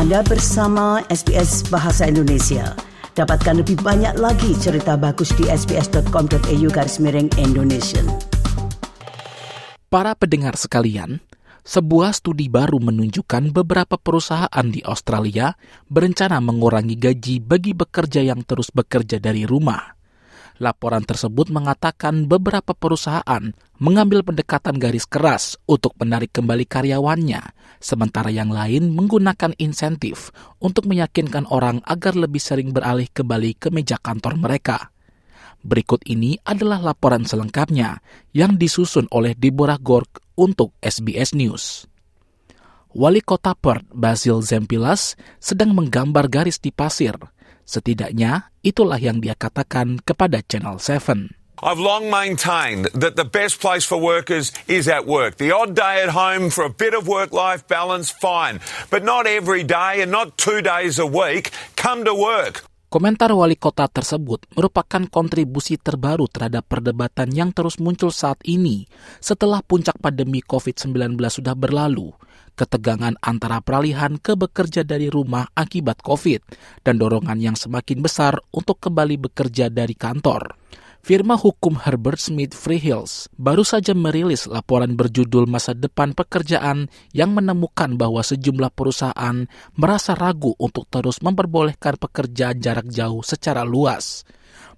Anda bersama SBS Bahasa Indonesia. Dapatkan lebih banyak lagi cerita bagus di sbs.com.au garis miring Indonesia. Para pendengar sekalian, sebuah studi baru menunjukkan beberapa perusahaan di Australia berencana mengurangi gaji bagi bekerja yang terus bekerja dari rumah. Laporan tersebut mengatakan beberapa perusahaan mengambil pendekatan garis keras untuk menarik kembali karyawannya, sementara yang lain menggunakan insentif untuk meyakinkan orang agar lebih sering beralih kembali ke meja kantor mereka. Berikut ini adalah laporan selengkapnya yang disusun oleh Deborah Gork untuk SBS News. Wali kota Perth, Basil Zempilas, sedang menggambar garis di pasir – Setidaknya itulah yang dia katakan kepada Channel 7. I've long maintained that the best place for workers is at work. The odd day at home for a bit of work life balance, fine. But not every day and not two days a week. Come to work. Komentar wali kota tersebut merupakan kontribusi terbaru terhadap perdebatan yang terus muncul saat ini setelah puncak pandemi COVID-19 sudah berlalu ketegangan antara peralihan ke bekerja dari rumah akibat COVID dan dorongan yang semakin besar untuk kembali bekerja dari kantor. Firma hukum Herbert Smith Freehills baru saja merilis laporan berjudul Masa Depan Pekerjaan yang menemukan bahwa sejumlah perusahaan merasa ragu untuk terus memperbolehkan pekerjaan jarak jauh secara luas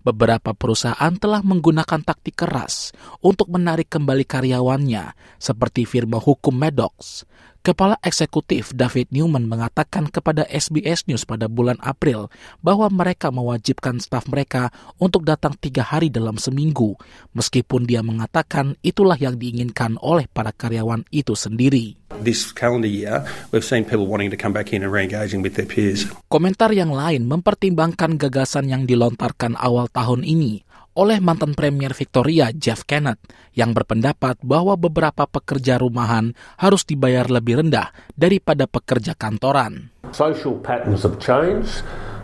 beberapa perusahaan telah menggunakan taktik keras untuk menarik kembali karyawannya, seperti firma hukum Maddox. Kepala Eksekutif David Newman mengatakan kepada SBS News pada bulan April bahwa mereka mewajibkan staf mereka untuk datang tiga hari dalam seminggu, meskipun dia mengatakan itulah yang diinginkan oleh para karyawan itu sendiri. This calendar year, we've seen people wanting to come back in and re-engaging with their peers. Komentar yang lain mempertimbangkan gagasan yang dilontarkan awal tahun ini oleh mantan Premier Victoria Jeff Kennett yang berpendapat bahwa beberapa pekerja rumahan harus dibayar lebih rendah daripada pekerja kantoran. Social patterns have changed.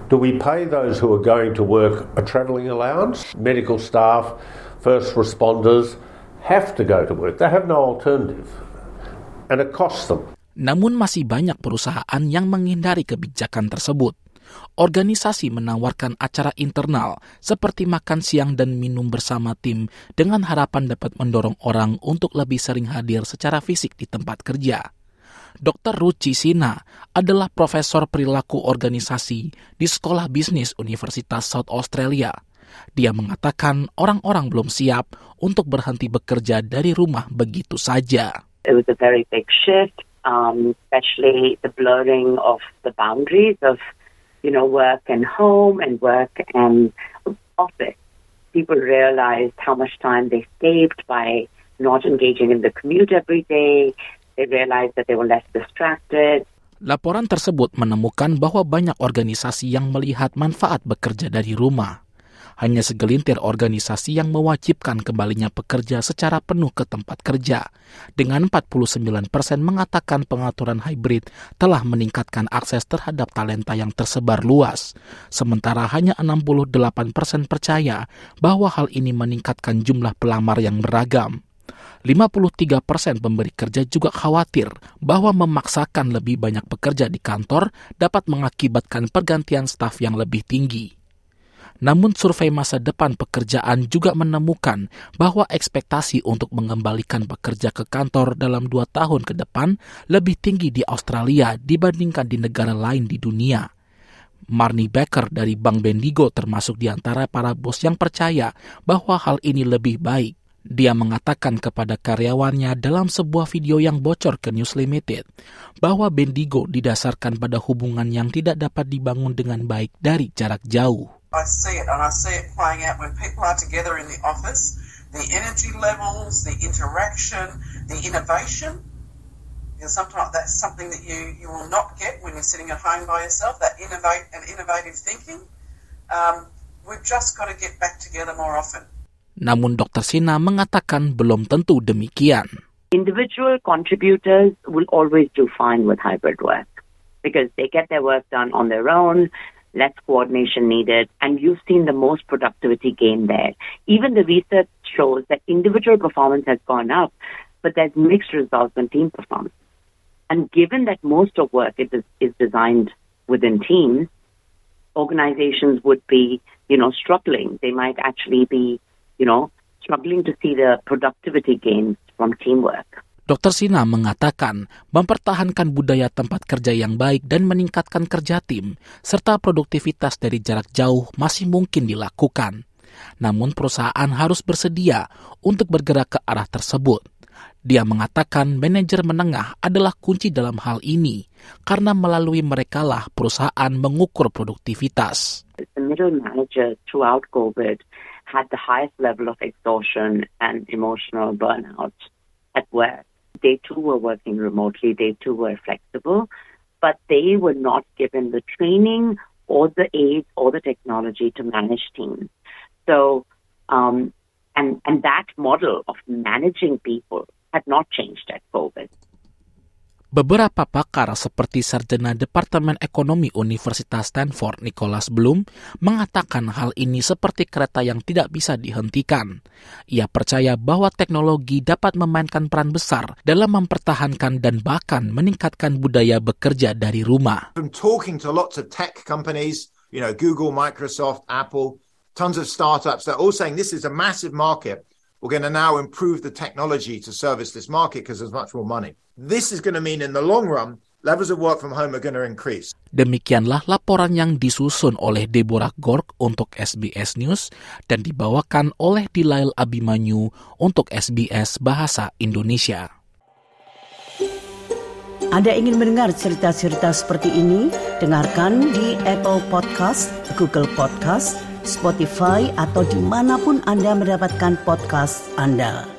Do we pay those who are going to work a travelling allowance? Medical staff, first responders have to go to work. They have no alternative. And it costs them. Namun masih banyak perusahaan yang menghindari kebijakan tersebut organisasi menawarkan acara internal seperti makan siang dan minum bersama tim dengan harapan dapat mendorong orang untuk lebih sering hadir secara fisik di tempat kerja. Dr. Ruci Sina adalah profesor perilaku organisasi di Sekolah Bisnis Universitas South Australia. Dia mengatakan orang-orang belum siap untuk berhenti bekerja dari rumah begitu saja. It was a very big shift, um, especially the blurring of the boundaries of you know, work and home and work and office. People realized how much time they saved by not engaging in the commute every day. They realized that they were less distracted. Laporan tersebut menemukan bahwa banyak organisasi yang melihat manfaat bekerja dari rumah hanya segelintir organisasi yang mewajibkan kembalinya pekerja secara penuh ke tempat kerja. Dengan 49 persen mengatakan pengaturan hybrid telah meningkatkan akses terhadap talenta yang tersebar luas. Sementara hanya 68 persen percaya bahwa hal ini meningkatkan jumlah pelamar yang beragam. 53 persen pemberi kerja juga khawatir bahwa memaksakan lebih banyak pekerja di kantor dapat mengakibatkan pergantian staf yang lebih tinggi. Namun survei masa depan pekerjaan juga menemukan bahwa ekspektasi untuk mengembalikan pekerja ke kantor dalam dua tahun ke depan lebih tinggi di Australia dibandingkan di negara lain di dunia. Marnie Becker dari Bank Bendigo termasuk di antara para bos yang percaya bahwa hal ini lebih baik. Dia mengatakan kepada karyawannya dalam sebuah video yang bocor ke News Limited bahwa Bendigo didasarkan pada hubungan yang tidak dapat dibangun dengan baik dari jarak jauh. I see it, and I see it playing out when people are together in the office. The energy levels, the interaction, the innovation. You know, sometimes that's something that you, you will not get when you're sitting at home by yourself. That innovate and innovative thinking. Um, we've just got to get back together more often. Namun Dr. Sina mengatakan belum tentu demikian. Individual contributors will always do fine with hybrid work because they get their work done on their own less coordination needed, and you've seen the most productivity gain there. Even the research shows that individual performance has gone up, but there's mixed results on team performance. And given that most of work is, is designed within teams, organizations would be, you know, struggling. They might actually be, you know, struggling to see the productivity gains from teamwork. Dr. Sina mengatakan mempertahankan budaya tempat kerja yang baik dan meningkatkan kerja tim serta produktivitas dari jarak jauh masih mungkin dilakukan. Namun perusahaan harus bersedia untuk bergerak ke arah tersebut. Dia mengatakan manajer menengah adalah kunci dalam hal ini karena melalui merekalah perusahaan mengukur produktivitas. The middle manager throughout COVID had the highest level of exhaustion and emotional burnout at work. They too were working remotely, they too were flexible, but they were not given the training or the aid or the technology to manage teams. So, um, and, and that model of managing people had not changed at COVID. Beberapa pakar seperti Sarjana Departemen Ekonomi Universitas Stanford Nicholas Bloom mengatakan hal ini seperti kereta yang tidak bisa dihentikan. Ia percaya bahwa teknologi dapat memainkan peran besar dalam mempertahankan dan bahkan meningkatkan budaya bekerja dari rumah. From talking to lots of tech companies, you know, Google, Microsoft, Apple, tons of startups, they're all saying this is a massive market. We're going to now improve the technology to service this market because there's much more money. This is going to mean in the long run, levels of work from home are going to increase. Demikianlah laporan yang disusun oleh Deborah Gork untuk SBS News dan dibawakan oleh Dilail Abimanyu untuk SBS Bahasa Indonesia. Anda ingin mendengar cerita-cerita seperti ini? Dengarkan di Apple Podcast, Google Podcast, Spotify, atau di mana pun Anda mendapatkan podcast Anda.